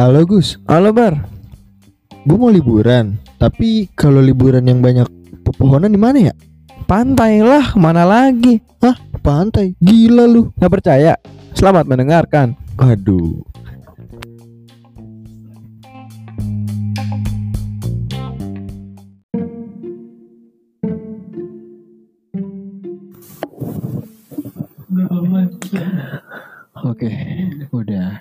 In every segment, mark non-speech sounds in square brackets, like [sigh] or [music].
Halo Gus, Halo Bar, gue mau liburan. Tapi kalau liburan yang banyak pepohonan di mana ya? pantai lah, mana lagi? Hah, pantai. Gila lu. Gak percaya? Selamat mendengarkan. Aduh. Oke, udah.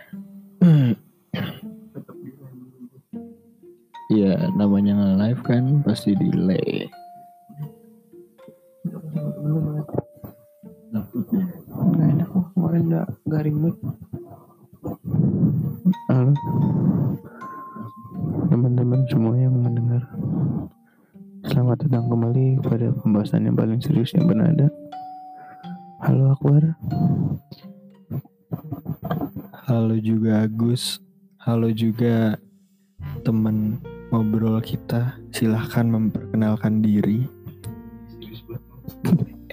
Ya, namanya nge-live kan pasti delay. Nggak enak kok, kemarin gak, gak remote. Halo teman-teman semua yang mendengar Selamat datang kembali kepada pembahasan yang paling serius yang bernada Halo Akbar Halo juga Agus. Halo juga teman ngobrol kita. Silahkan memperkenalkan diri.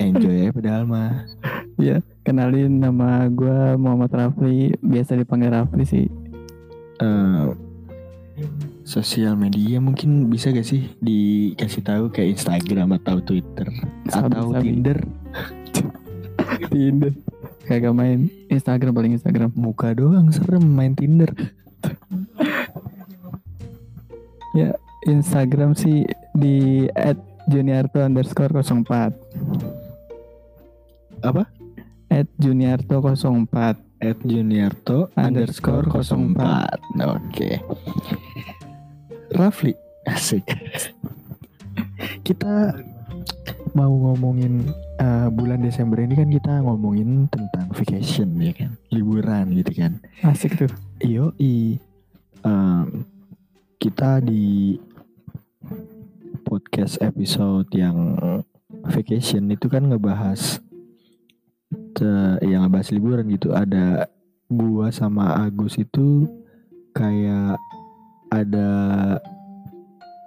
Enjoy ya padahal mah. Ya, kenalin nama gue Muhammad Rafli, biasa dipanggil Rafli sih. eh, sosial media mungkin bisa gak sih dikasih tahu kayak Instagram atau Twitter? Sabi, atau sabi. Tinder? Tinder. Kagak main Instagram paling Instagram. muka doang serem main Tinder. [laughs] Instagram sih di @juniarto underscore 04 apa? At juniarto 04 at Juniarto Underscore underscore 04 oke. Rafli asik. Kita mau ngomongin eh, bulan Desember ini kan kita ngomongin tentang vacation ya kan liburan gitu kan asik tuh Iyo i kita di podcast episode yang vacation itu kan ngebahas yang ngebahas liburan gitu. Ada gua sama Agus itu kayak ada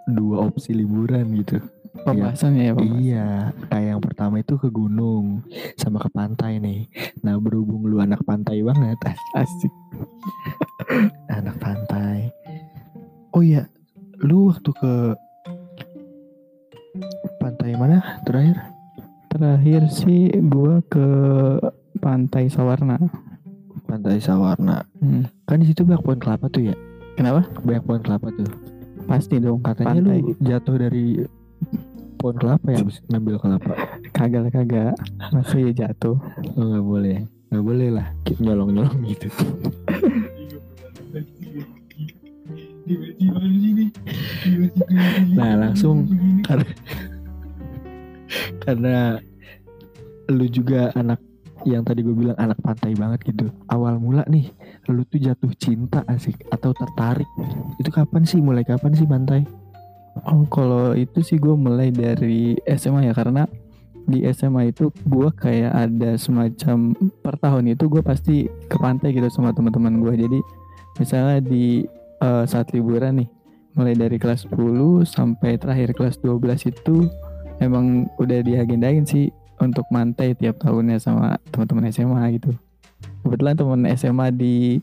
dua opsi liburan gitu. Pembahasannya ya pembahasan. Iya, kayak yang pertama itu ke gunung sama ke pantai nih. Nah berhubung lu anak pantai banget, asik [laughs] anak pantai. Oh iya, lu waktu ke pantai mana terakhir? terakhir sih gua ke pantai Sawarna Pantai Sawarna. Hmm. Kan di situ banyak pohon kelapa tuh ya. kenapa Banyak pohon kelapa tuh. pasti dong Katanya pantai lu jatuh dari pohon kelapa ya ngambil kelapa. kagak kagak masih jatuh Oh nggak boleh, nggak boleh lah nyolong nyolong gitu. Nah langsung karena karena lu juga anak yang tadi gue bilang anak pantai banget gitu. Awal mula nih, lu tuh jatuh cinta asik atau tertarik. Itu kapan sih? Mulai kapan sih pantai? Oh kalau itu sih gue mulai dari SMA ya karena di SMA itu gue kayak ada semacam per tahun itu gue pasti ke pantai gitu sama teman-teman gue jadi misalnya di eh, saat liburan nih mulai dari kelas 10 sampai terakhir kelas 12 itu emang udah diagendain sih untuk mantai tiap tahunnya sama teman-teman SMA gitu. Kebetulan teman SMA di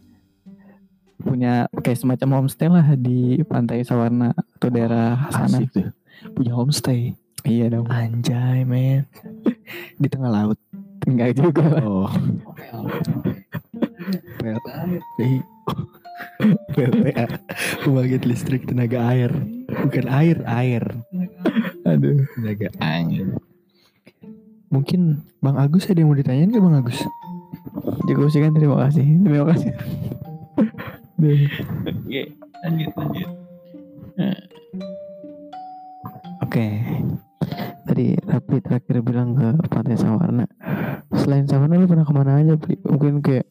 punya kayak semacam homestay lah di pantai Sawarna atau daerah sana Asik tuh. Punya homestay. iya dong Anjay men. [laughs] Di tengah laut. enggak juga lah. Oh. PL PLTA Pembangkit listrik tenaga air Bukan air, air aduh Tenaga angin Mungkin Bang Agus ada yang mau ditanyain ke Bang Agus? Cukup sih kan terima kasih terima kasih. Oke, lanjut lanjut. Oke. Tadi Rapi terakhir bilang ke Pantai Sawarna. Selain Sawarna lu pernah ke mana aja? Pri? Mungkin kayak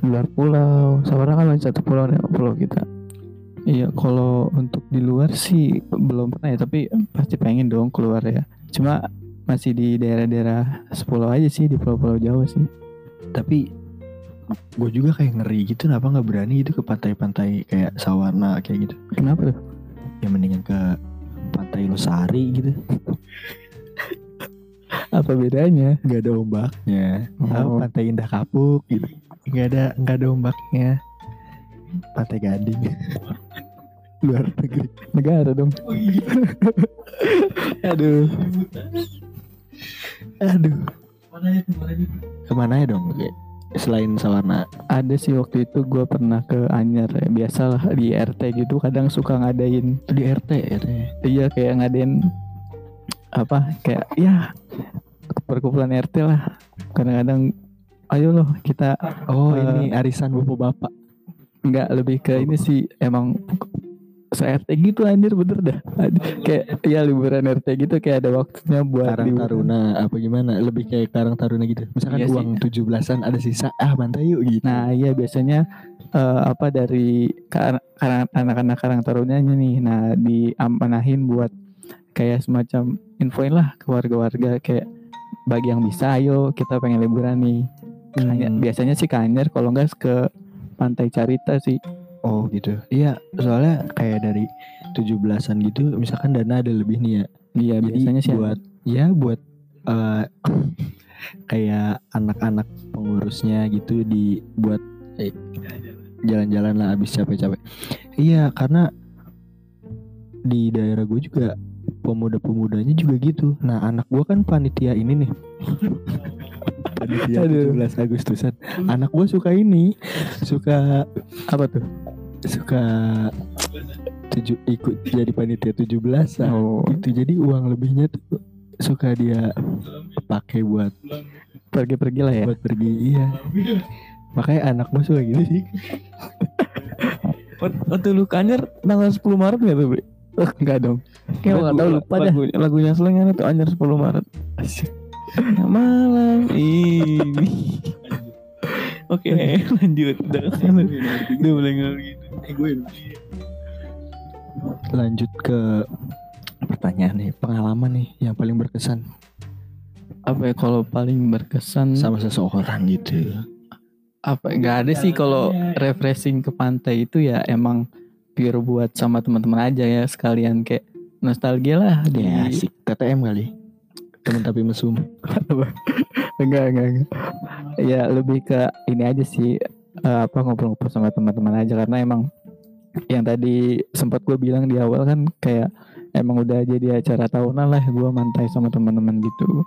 di luar pulau. Sawarna kan masih satu pulau nih pulau kita. Iya, kalau untuk di luar sih belum pernah ya, tapi pasti pengen dong keluar ya. Cuma masih di daerah-daerah sepulau aja sih di pulau-pulau Jawa sih. Tapi gue juga kayak ngeri gitu kenapa nggak berani gitu ke pantai-pantai kayak Sawarna kayak gitu Kenapa tuh? ya mendingan ke pantai Losari gitu [laughs] Apa bedanya? nggak ada ombaknya Ah, Oh. pantai indah kapuk gitu nggak ada nggak ada ombaknya pantai gading [laughs] luar negeri Negara dong. [laughs] aduh aduh Mana itu? Mana itu? ke mana ya dong selain sawarna Ada sih waktu itu gue pernah ke Anyer ya. Biasalah di RT gitu kadang suka ngadain di RT ya. Iya kayak ngadain apa kayak ya perkumpulan RT lah. Kadang-kadang ayo loh kita oh Eh, ini arisan bapak-bapak nggak lebih ke ini sih emang se RT gitu anjir bener dah. Ad- Kayak ya liburan RT gitu kayak ada waktunya buat Karang liburan. Taruna apa gimana lebih kayak Karang Taruna gitu misalkan Iya uang tujuh belasan ada sisa ah bantai yuk gitu Nah iya biasanya eh, apa dari ka- karang- anak-anak Karang Tarunanya nih, nah diamanahin buat kayak semacam infoin lah ke warga-warga kayak bagi yang bisa ayo kita pengen liburan nih. Hanya- Hmm. biasanya sih ke Anyer kalau enggak ke Pantai Carita sih. Oh gitu iya soalnya kayak dari tujuh belasan gitu misalkan dana ada lebih nih ya Iya biasanya sih buat ya buat eh, [laughs] kayak anak-anak pengurusnya gitu dibuat eh, jalan-jalan lah abis capek-capek. Iya karena di daerah gue juga pemuda-pemudanya juga gitu. Nah anak gue kan panitia ini nih. [laughs] panitia Aduh. 17 Agustusan. Anak gue suka ini, suka apa tuh? Suka tujuh ikut jadi panitia 17 Oh, gitu jadi uang lebihnya tuh suka dia pakai buat pergi-pergi lah ya. buat pergi iya makanya anak gue suka gitu sih Waktu lu ke Anyer tanggal 10 Maret nggak tuh, Bri? Enggak dong. Kayak nggak tahu lupa dah. lagunya, lagunya selengan itu anjir 10 Maret. Nah, malam ini. Oke, [laughs] lanjut. Udah, udah mulai ngomong gitu. lanjut ke pertanyaan nih pengalaman nih yang paling berkesan. Apa ya kalau paling berkesan? Sama seseorang gitu. Apa nggak ada sih kalau refreshing ke pantai itu ya emang pure buat sama teman-teman aja ya sekalian kayak nostalgia lah. Di ya asik. TTM kali. Temen tapi mesum. [laughs] Enggak enggak enggak ya lebih ke ini aja sih eh, apa ngobrol-ngobrol sama teman-teman aja. Karena emang yang tadi sempat gue bilang di awal kan kayak emang udah jadi acara tahunan lah gue mantai sama teman-teman gitu.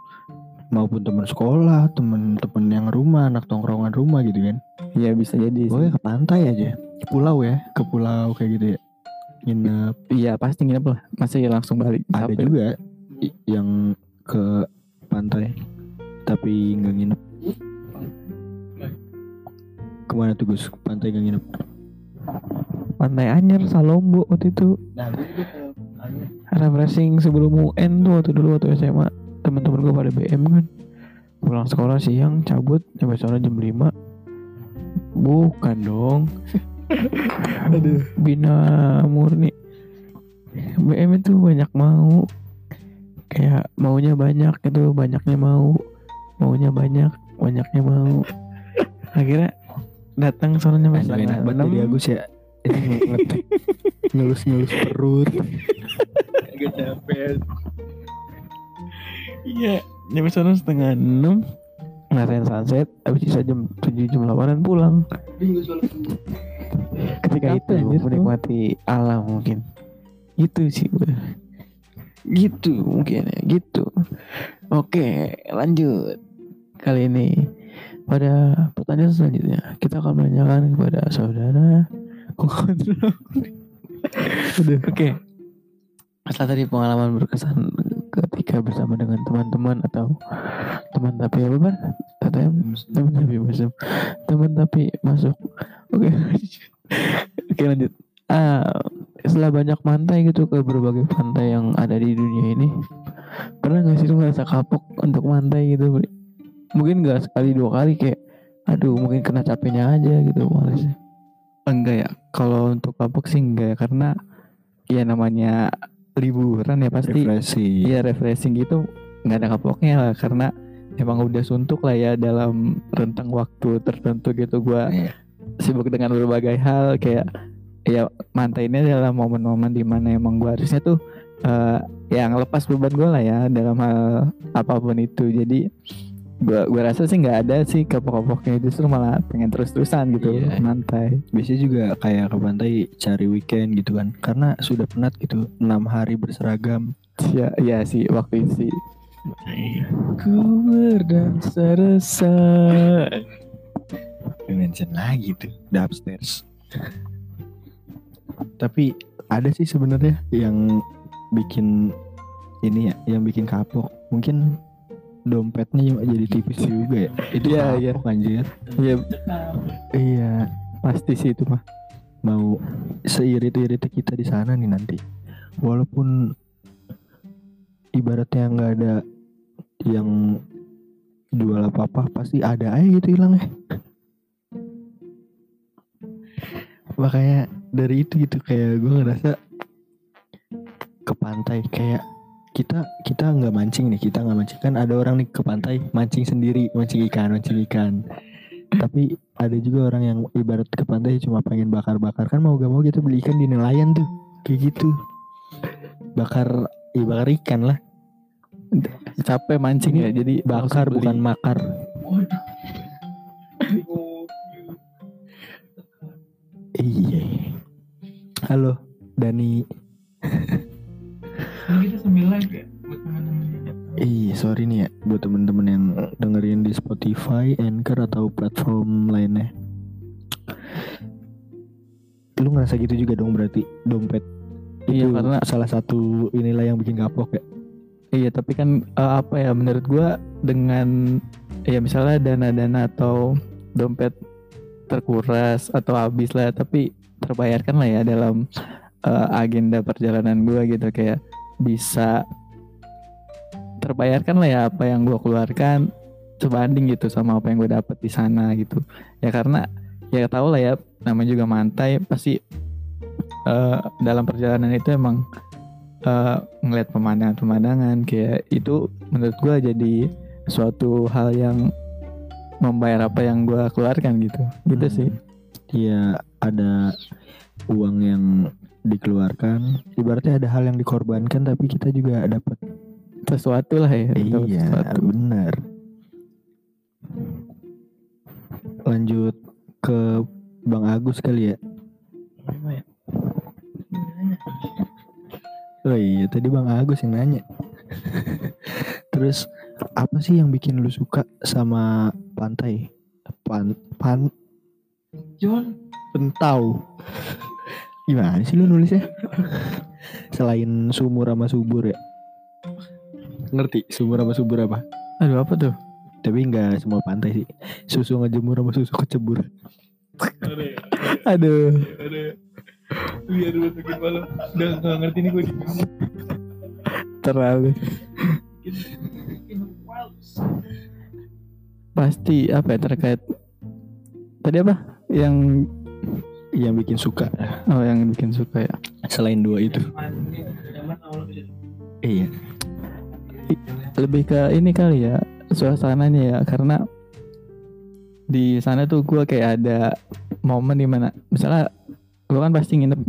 Maupun temen sekolah temen-temen yang rumah anak tongkrongan rumah gitu kan. Ya bisa jadi sih. Pokoknya ke pantai aja. Ke pulau ya ke pulau kayak gitu ya. Nginep. Iya pasti nginep lah. Masih langsung balik. Ada juga i- yang ke pantai tapi nggak nginep ke mana tuh Gus? Pantai nggak nginep Pantai Anyer, Salombo waktu itu. Refreshing sebelum UN tuh waktu dulu waktu SMA teman-teman gue pada BM kan. Pulang sekolah siang cabut sampai sore jam 5 bukan dong. [laughs] Aduh. Bina murni. BM itu banyak mau. Kayak maunya banyak itu banyaknya mau. Maunya banyak banyaknya mau. Akhirnya datang soalnya Aduh, enak banget jadi Agus ya ini ngetek ngelus-ngelus perut Agak capek. Iya, nyampe sana setengah enam. ngeliatin sunset habis sisa jam 7 jam 8 pulang Ketika Apa itu menikmati alam mungkin. Gitu sih gue. Gitu mungkin ya, gitu. Oke, lanjut. Kali ini pada pertanyaan selanjutnya kita akan menanyakan kepada saudara. Oke. Setelah tadi pengalaman berkesan ketika bersama dengan teman-teman atau teman tapi apa bar? TTM teman tapi masuk teman tapi masuk. Oke. Oke lanjut. Ah, setelah banyak pantai gitu ke berbagai pantai yang ada di dunia ini, pernah nggak sih lu ngerasa kapok untuk pantai gitu? Mungkin nggak sekali dua kali kayak, aduh mungkin kena capeknya aja gitu malesnya. enggak ya kalau untuk kapok sih enggak ya karena ya namanya liburan ya pasti refreshing Iya refreshing gitu nggak ada kapoknya lah karena emang udah suntuk lah ya dalam rentang waktu tertentu gitu gua Iya. sibuk dengan berbagai hal kayak ya mantai ini adalah momen-momen di mana emang gua harusnya tuh eh yang lepas beban gue lah ya dalam hal apa pun itu jadi gua gua rasa sih nggak ada sih kapok-kapoknya justru malah pengen terus-terusan gitu Iya. mantai Biasanya juga kayak ke pantai cari weekend gitu kan. Karena sudah penat gitu. enam hari berseragam. ya ya sih waktu itu sih Ku berdansa rasa. Mention lagi tuh. Udah upstairs. Tapi ada sih sebenarnya yang bikin ini ya, yang bikin kapok. Mungkin dompetnya juga jadi tipis juga ya. Itu Iya, iya. anjir. ya Iya, pasti sih itu mah mau seirit-irit kita di sana nih nanti. Walaupun ibaratnya nggak ada yang jual apa-apa, pasti ada aja gitu hilangnya. Makanya dari itu gitu kayak gue ngerasa ke pantai kayak kita kita nggak mancing nih kita nggak mancing. Kan ada orang nih ke pantai mancing sendiri mancing ikan mancing ikan. Tapi ada juga orang yang ibarat ke pantai cuma pengen bakar-bakar. Kan mau gak mau gitu beli ikan di nelayan tuh kayak gitu. Bakar ya bakar ikan lah. Capek mancing ya jadi bakar beli. bukan makar. Iya. Halo Dani [laughs] Ini kita sambil live ya buat teman-teman yang Iya sorry nih ya buat temen-temen yang dengerin di Spotify, Anchor atau platform lainnya. Lu ngerasa gitu juga dong berarti dompet Iya, itu karena- salah satu inilah yang bikin kapok ya. Iya tapi kan eh, apa ya menurut gua dengan ya misalnya dana-dana atau dompet terkuras atau habis lah tapi terbayarkan lah ya dalam eh, agenda perjalanan gua gitu kayak bisa terbayarkan lah ya apa yang gua keluarkan sebanding gitu sama apa yang gue dapat di sana gitu. Ya karena ya tau lah ya namanya juga mantai pasti eh, dalam perjalanan itu emang eh, ngeliat pemandangan-pemandangan kayak itu menurut gua jadi suatu hal yang membayar apa yang gua keluarkan gitu. Gitu Hmm. sih. Iya ada uang yang dikeluarkan. Ibaratnya ada hal yang dikorbankan tapi kita juga dapat. sesuatu lah ya Iya sesuatu. benar. Lanjut ke Bang Agus kali ya. Ya? Oh iya tadi Bang Agus yang nanya. [laughs] Terus apa sih yang bikin lu suka sama pantai? Pan pan John pentau. Gimana sih lu nulisnya? [laughs] Selain sumur sama subur ya. Ngerti sumur sama subur apa? aduh apa tuh Tapi nggak semua pantai sih. Susu ngejemur sama susu kecebur. [laughs] aduh ada biar lu bikin malu udah gak ngerti nih gue di terlalu pasti apa ya terkait tadi apa yang Yang bikin suka oh yang bikin suka ya selain dua itu. Iya. lebih ke ini kali ya suasananya ya karena di sana tuh gua kayak ada momen di mana misalnya gua kan pasti nginep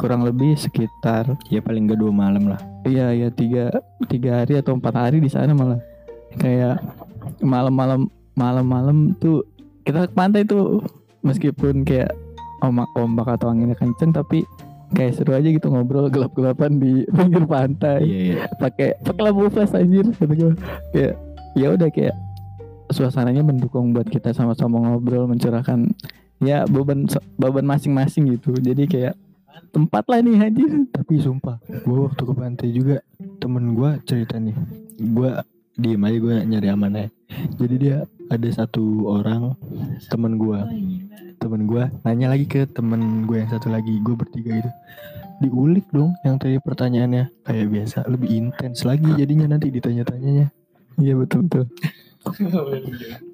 kurang lebih sekitar Ya paling gak dua malam lah. iya ya tiga tiga hari atau empat hari di sana malah kayak malam-malam malam-malam tuh kita ke pantai tuh meskipun kayak ombak ombak atau anginnya kenceng tapi kayak seru aja gitu ngobrol gelap-gelapan di [laughs] pinggir pantai. Iya iya. pakai pakai lampu flash anjir kata gue kayak ya udah kayak suasananya mendukung buat kita sama-sama ngobrol mencurahkan ya beban beban masing-masing gitu. Jadi kayak tempat lah nih anjir. Tapi sumpah, gue waktu ke pantai juga temen gue cerita nih, gue diem aja gue nyari aman aja. Jadi dia ada satu orang temen gue, temen gue nanya lagi ke temen gue yang satu lagi, gue bertiga gitu. Diulik dong yang tadi pertanyaannya kayak biasa, lebih intens lagi jadinya nanti ditanya-tanyanya. iya betul betul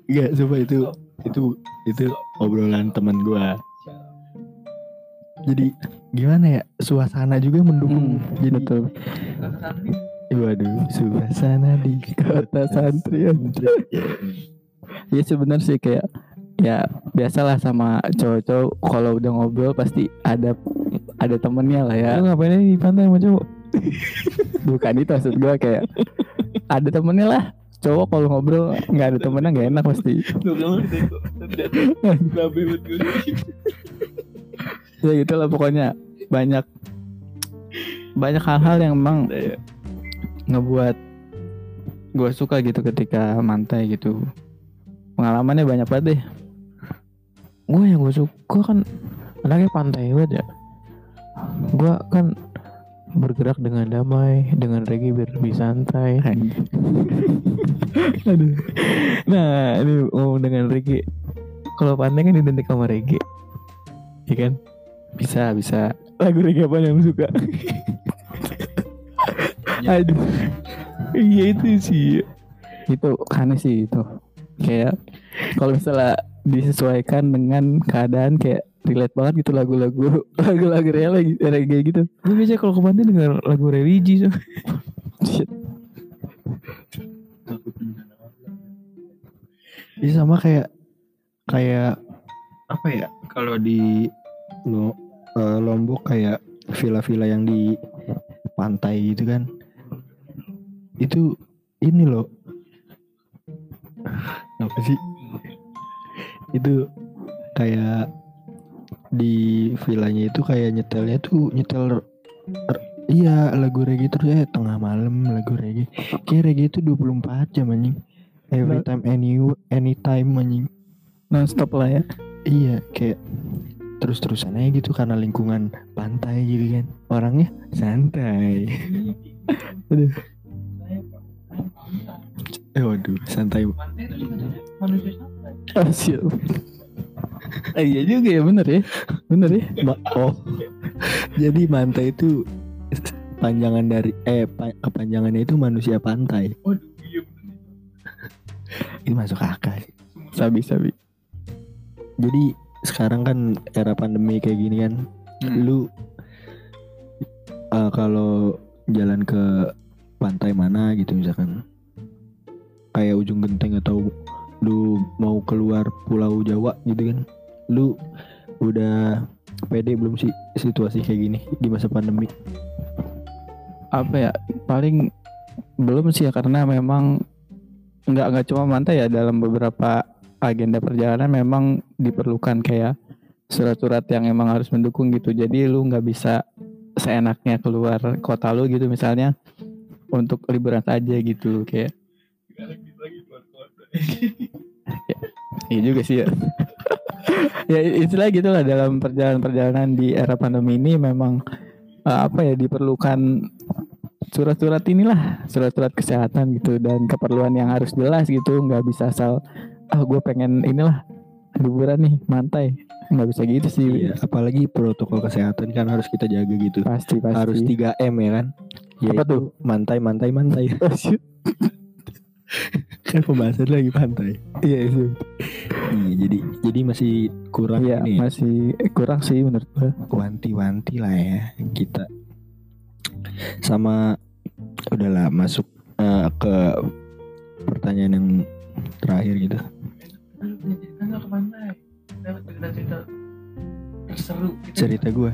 Enggak, coba itu itu itu obrolan temen gue. Jadi gimana ya suasana juga mendukung. Hmm, Jadi betul Waduh, suasana di kota santri ya sebenarnya sih kayak ya biasalah sama cowok-cowok kalau udah ngobrol pasti ada ada temennya lah ya. Lu ngapain di pantai sama cowok? Bukan itu maksud gue kayak ada temennya lah. Cowok kalau ngobrol nggak ada temennya nggak enak pasti. Gitu ya gitu lah pokoknya banyak banyak hal-hal yang emang ngebuat gue suka gitu ketika mantai gitu pengalamannya banyak banget deh Gue yang gue suka kan anaknya pantai banget ya. Gue kan bergerak dengan damai, dengan Regi biar lebih santai. [laughs] aduh Nah, ini ngomong dengan Regi. Kalau pantai kan identik sama Regi. Iya kan? bisa bisa Lagu Regi apa yang suka? Aduh Iya itu sih. itu aneh sih itu kayak kalau misalnya disesuaikan dengan keadaan kayak relate banget gitu lagu-lagu [laughs] lagu-lagu reggae reggae gitu Gue biasa kalau ke pantai denger lagu religi so. Shit. Ini sama kayak kayak apa ya? Kalau di lo eh, Lombok kayak villa-villa yang di pantai gitu kan. Itu ini loh. Apa sih? Itu kayak di villanya itu kayak nyetelnya tuh nyetel iya lagu reggae terus ya tengah malam lagu reggae kayak reggae itu 24 jam anjing every Nah. time any anytime anjing non stop lah ya Iya kayak terus-terusan aja gitu karena lingkungan pantai gitu kan orangnya santai. Aduh. Eh waduh santai. oh, siap. Eh, iya juga ya bener ya bener ya Ma- oh jadi pantai itu panjangan dari eh pa- kepanjangannya itu manusia pantai. Ini masuk akal sih. sabi sabi Jadi sekarang kan era pandemi kayak gini kan, lu eh, kalau jalan ke pantai mana gitu misalkan kayak ujung genteng atau lu mau keluar pulau Jawa gitu kan, lu udah pede belum sih situasi kayak gini di masa pandemi? apa ya paling belum sih ya karena memang nggak nggak cuma mantai ya dalam beberapa agenda perjalanan memang diperlukan kayak surat-surat yang emang harus mendukung gitu jadi lu nggak bisa seenaknya keluar kota lu gitu misalnya untuk liburan saja gitu kayak Iya juga sih ya. [laughs] ya istilah gitu lah dalam perjalanan-perjalanan di era pandemi ini memang eh, apa ya diperlukan surat-surat inilah surat-surat kesehatan gitu dan keperluan yang harus jelas gitu nggak bisa asal ah gue pengen inilah liburan nih mantai nggak bisa gitu sih Iya, apalagi protokol kesehatan kan harus kita jaga gitu. pasti pasti Harus 3M ya kan? Apa Yaitu tuh? Mantai, mantai, mantai. [laughs] [laughs] Kan pembahasan lagi pantai. iya itu Iya, jadi jadi masih kurang iya ini ya, masih eh, kurang sih menurut gue wanti-wanti lah ya kita. Sama udahlah masuk eh, ke pertanyaan yang terakhir gitu. Cerita gue,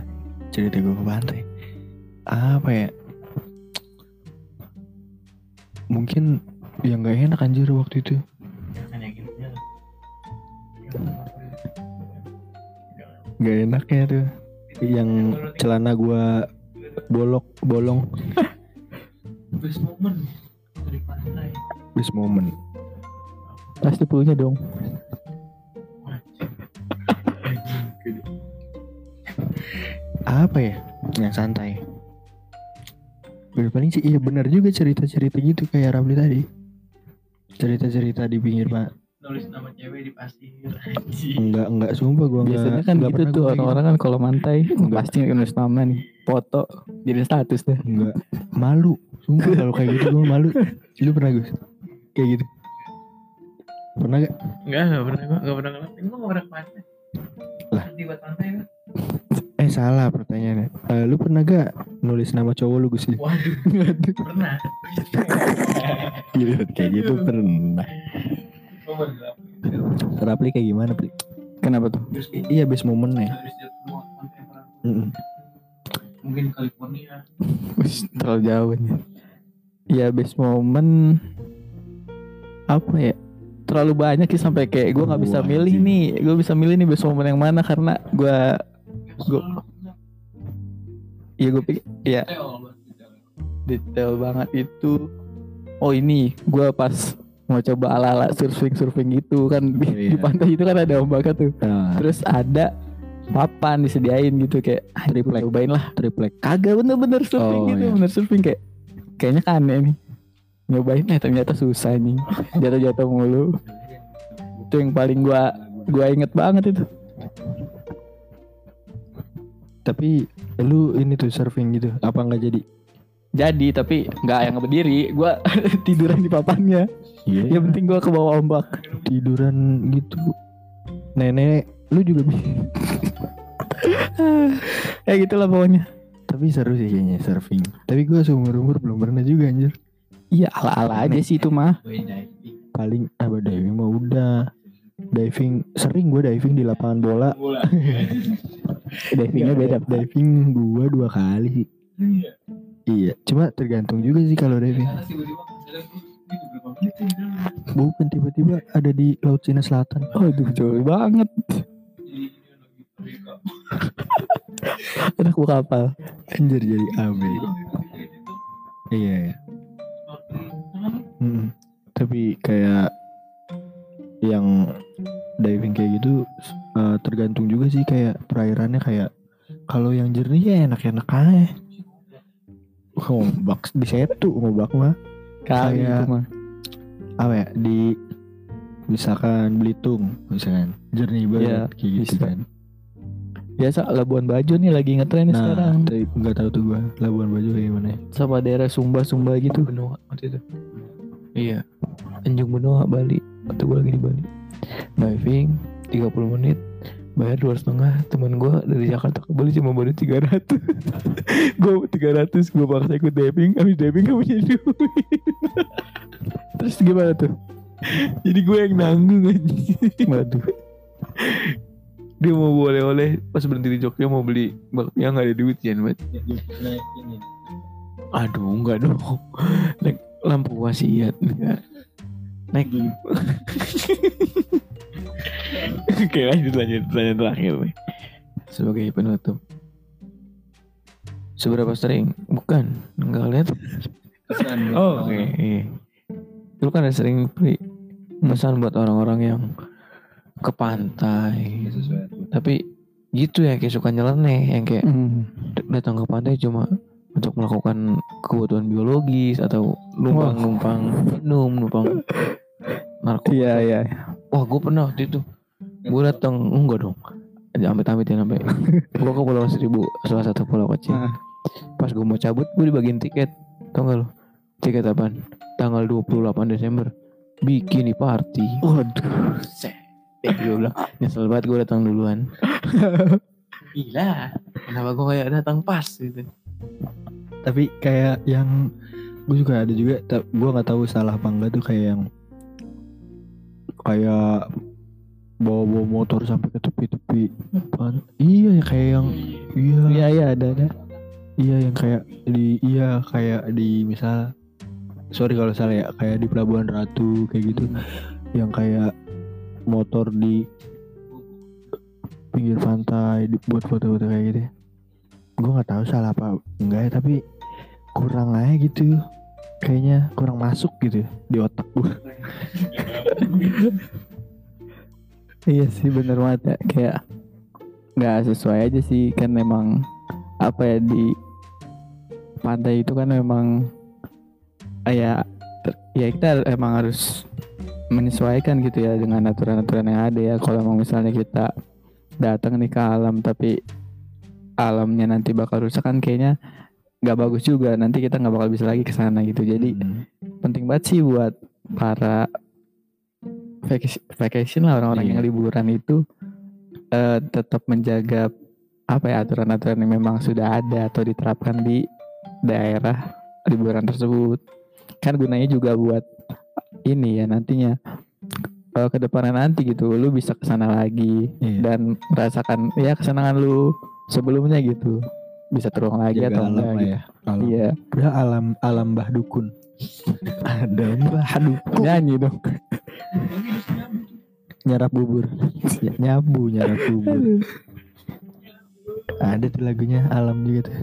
cerita gue ke pantai. Apa ya? Mungkin yang nggak enak anjir waktu itu. Gak enaknya tuh. Yang celana gua bolok bolong. Best moment. Dari pantai. Best moment. Pasti punya dong. Apa ya? Yang santai. Udah paling sih Iya benar juga cerita-cerita gitu Kayak Ramli tadi Cerita-cerita di pinggir pak Nulis nama cewek di pasir. Enggak enggak sumpah gua enggak biasanya kan enggak gitu tuh orang-orang kan kalau mantai Enggak. pasti nulis nama nih foto jadi status deh. Enggak Malu Sumpah kalau kayak gitu gua malu Lu pernah Gus Kayak gitu Pernah gak Enggak, enggak pernah gua, enggak pernah ngelakuin. Gua enggak pernah ke pantai. Lah. Di buat pantai. Eh salah pertanyaannya Eh, Lu pernah gak Nulis nama cowok lu Gus Waduh, pernah. Gitu, Kayak gitu pernah Gua baru ngelakuin. Rapli kayak gimana Pli? kenapa tuh Iya best pernah. Mm-mm. mungkin California terlalu jauh nih. Ya best moment apa ya? Terlalu banyak sih sampai kayak gue nggak bisa milih nih. Gue bisa milih nih best moment yang mana karena gue gue ya gue pikir ya detail banget itu. Oh ini gue pas mau coba ala-ala surfing surfing gitu kan di, di Iya. pantai itu kan ada ombaknya tuh. Nah, Terus ada papan disediain gitu kayak Triplek. cobain lah triplek. kagak bener-bener surfing Oh, gitu iya. bener surfing kayak kayaknya kan aneh nih nyobain eh ternyata susah nih jatuh-jatuh mulu itu yang paling gua gua inget banget itu Tapi lu ini tuh surfing gitu, apa nggak jadi? jadi tapi nggak yang berdiri gua [laughs] tiduran di papannya Iya. yang penting gua ke bawah ombak tiduran gitu. Nenek, lu juga bisa. [laughs] ya gitulah pokoknya Tapi seru sih kayaknya surfing. Tapi gue seumur umur belum pernah juga anjir. iya ala-ala aja sih itu mah Paling apa diving mah udah. Diving sering gue diving di lapangan bola. [laughs] divingnya beda Diving gue dua kali. Iya, cuma tergantung juga sih kalau diving. Bukan tiba-tiba ada di Laut Cina Selatan. Aduh jauh banget Anak gua kapal Anjir jadi AB. Iya, iya. Mm-mm. Tapi kayak yang diving kayak gitu eh, tergantung juga sih kayak perairannya kayak kalau yang jernih ya enak-enak aja. Ngombak di setu ngombak mah Kayak- mah apa ya di misalkan Belitung misalkan jernih banget Iya, kayak gitu bisa. kan. Biasa Labuan Bajo nih lagi ngetren nih Nah, sekarang nggak tahu tuh gua Labuan Bajo kayak gimana. ya. Sama daerah Sumba-Sumba gitu Benoa waktu itu iya Tanjung Benoa Bali waktu gue lagi di Bali diving 30 menit bayar dua setengah. Teman gue dari Jakarta ke Bali cuma baru 300 gue 300 gue paksa ikut diving. Habis diving gak punya duit. [laughs] Terus gimana tuh? jadi gue yang nanggung aja Waduh. Dia mau boleh oleh pas berhenti di Jogja mau beli bakpia nggak ada duit ya buat aduh enggak dong. Naik lampu wasiat enggak naik [laughs] [laughs] oke lanjut lanjut pertanyaan terakhir nih sebagai penutup. Seberapa sering? Bukan enggak lihat. Oh oke. Iya. lu kan ada sering beli pesan buat orang-orang yang ke pantai. Tapi gitu ya kayak suka nyeleneh yang kayak d- datang ke pantai cuma untuk melakukan kebutuhan biologis atau numpang numpang minum numpang [laughs] narkoba. Iya iya. Wah gue pernah waktu itu gue datang enggak dong. Amit amit ya sampai [laughs] gue ke pulau seribu salah satu pulau kecil. Ah. pas gue mau cabut gue dibagiin tiket. Tau gak lo tiket apaan? Tanggal 28 Desember. Bikini party. Waduh set. Gue bilang nyesel banget gue datang duluan. [laughs] Gila. Kenapa gue kayak datang pas gitu? Tapi kayak yang gue juga ada juga gue nggak tahu salah apa enggak tuh kayak yang kayak bawa bawa motor sampai ke tepi-tepi. Pan- iya ya kayak yang iya. Iya iya ada ada. Iya yang kayak di iya kayak di misal sorry kalau salah ya kayak di Pelabuhan Ratu kayak gitu. Yang kayak motor di pinggir pantai di- buat foto-foto kayak gitu. Gue nggak tahu salah apa enggak ya tapi kurang aja gitu. Kayaknya kurang masuk gitu di otak gue [laughs] Iya sih bener banget ya. Kayak nggak sesuai aja sih Kan memang Apa ya di Pantai itu kan memang Ya Ya kita emang harus Menyesuaikan gitu ya Dengan aturan-aturan yang ada ya. Kalau emang misalnya kita Datang nih ke alam Tapi Alamnya nanti bakal rusak kan kayaknya nggak bagus juga. Nanti kita nggak bakal bisa lagi ke sana gitu. Jadi Hmm. penting banget sih buat para vacation, vacation lah orang-orang Iya. yang liburan itu eh, tetap menjaga apa ya aturan-aturan yang memang sudah ada atau diterapkan di daerah liburan tersebut kan gunanya juga buat ini ya nantinya eh, ke depannya nanti gitu lu bisa ke sana lagi Iya. dan merasakan ya kesenangan lu sebelumnya gitu bisa terulang lagi jaga atau enggak gitu. ya alam Iya, udah alam alam bah dukun ada mbah dukun nyanyi dong. nyarap bubur. Ny- nyabu nyarap bubur. Ada tuh lagunya alam juga tuh.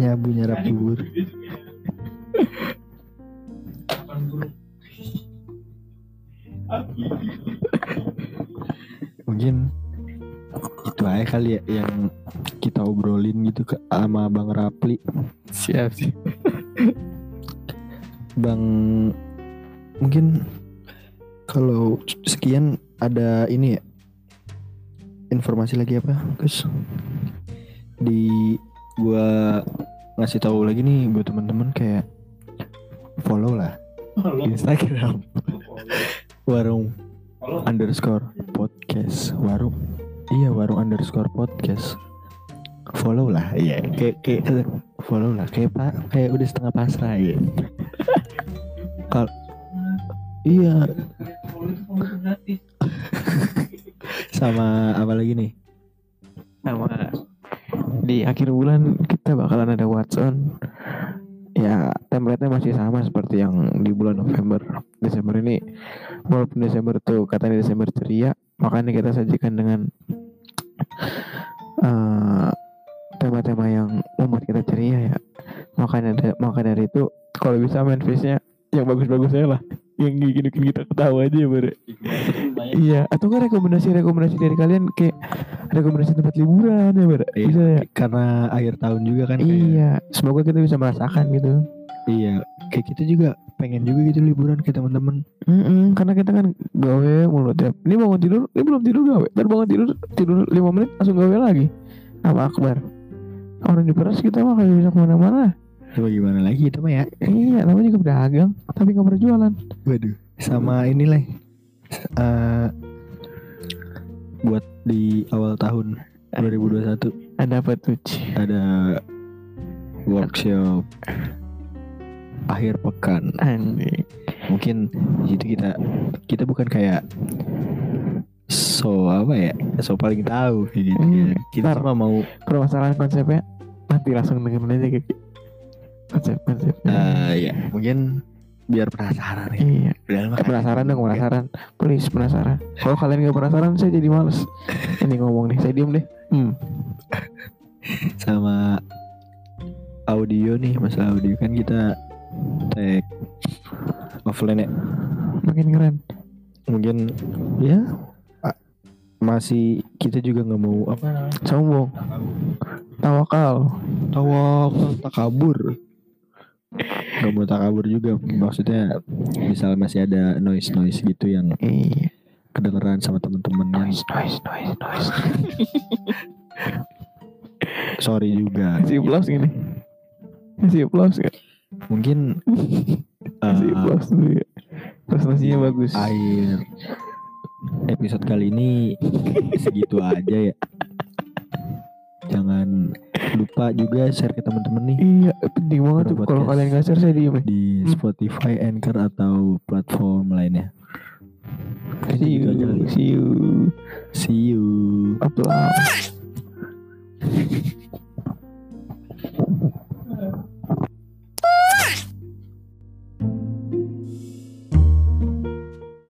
Nyabu nyarap bubur. Mungkin itu aja kali ya yang kita obrolin gitu ke sama bang Rapli. Siap sih. Bang mungkin kalau sekian ada ini ya? Informasi lagi apa Gus? Di gua ngasih tahu lagi nih buat teman-teman kayak follow lah Instagram. [laughs] Warung underscore podcast. Warung? Iya warung underscore podcast. Follow lah. Iya kayak kayak follow lah. Kayak pak kayak udah setengah pasrah ya Kal iya. [laughs] Sama apa lagi nih? Sama di akhir bulan kita bakalan ada what's on ya template-nya masih sama seperti yang di bulan November. Desember ini walaupun Desember tuh katanya Desember ceria makanya kita sajikan dengan eh, tema-tema yang membuat kita ceria ya. Makanya da- maka dari itu kalau bisa main face-nya yang bagus-bagus aja lah yang bikin kita ketawa aja ya bare iya atau kan rekomendasi-rekomendasi dari kalian kayak rekomendasi tempat liburan ya bare Iya. bisa ya karena akhir tahun juga kan kayak- Iya, semoga kita bisa merasakan gitu. iya kayak kita juga pengen juga gitu liburan ke teman-teman Mm-mm, karena kita kan gawe mulu tiap. Ini bangun tidur, ini belum tidur gawe. Ntar bangun tidur, tidur 5 menit langsung gawe lagi. Nama Akbar. Orang di peras kita mah kayak bisa ke mana-mana. Coba gimana lagi itu mah ya Iya, namanya juga pedagang, tapi nggak pernah jualan. waduh sama inilah eh buat di awal tahun 2021 Ada apa tuh? Ada workshop akhir pekan Anjing. mungkin di situ kita kita bukan kayak so apa ya so paling tahu kayak gitu Hmm, kita cuma mau Permasalahan konsepnya nanti langsung dengerin aja kayak konsep-konsepnya. eh ya mungkin biar penasaran ya Iya, lama kan? penasaran dong, penasaran. Please penasaran. Kalau kalian gak penasaran, saya jadi males. [laughs] Ini ngomong nih, saya diem deh. Hmm. sama audio nih masalah audio kan kita tag offline ya Makin keren. mungkin ya masih kita juga nggak mau apa Sombong. Tawakal. tawakal takabur nggak mau takabur juga maksudnya misal masih ada noise noise gitu yang Iya. kedengeran sama temen-temen Noise, noise, noise, noise. [laughs] sorry juga Kasih applause gini. Kasih applause gak? mungkin [laughs] eh, applause dulu ya. Bagus. air episode kali ini segitu aja ya jangan lupa juga share ke teman-teman nih. Iya, penting banget tuh kalau kalian enggak share saya. Ya. Di. Spotify, Anchor atau platform lainnya. See you, see you, see you. Upload.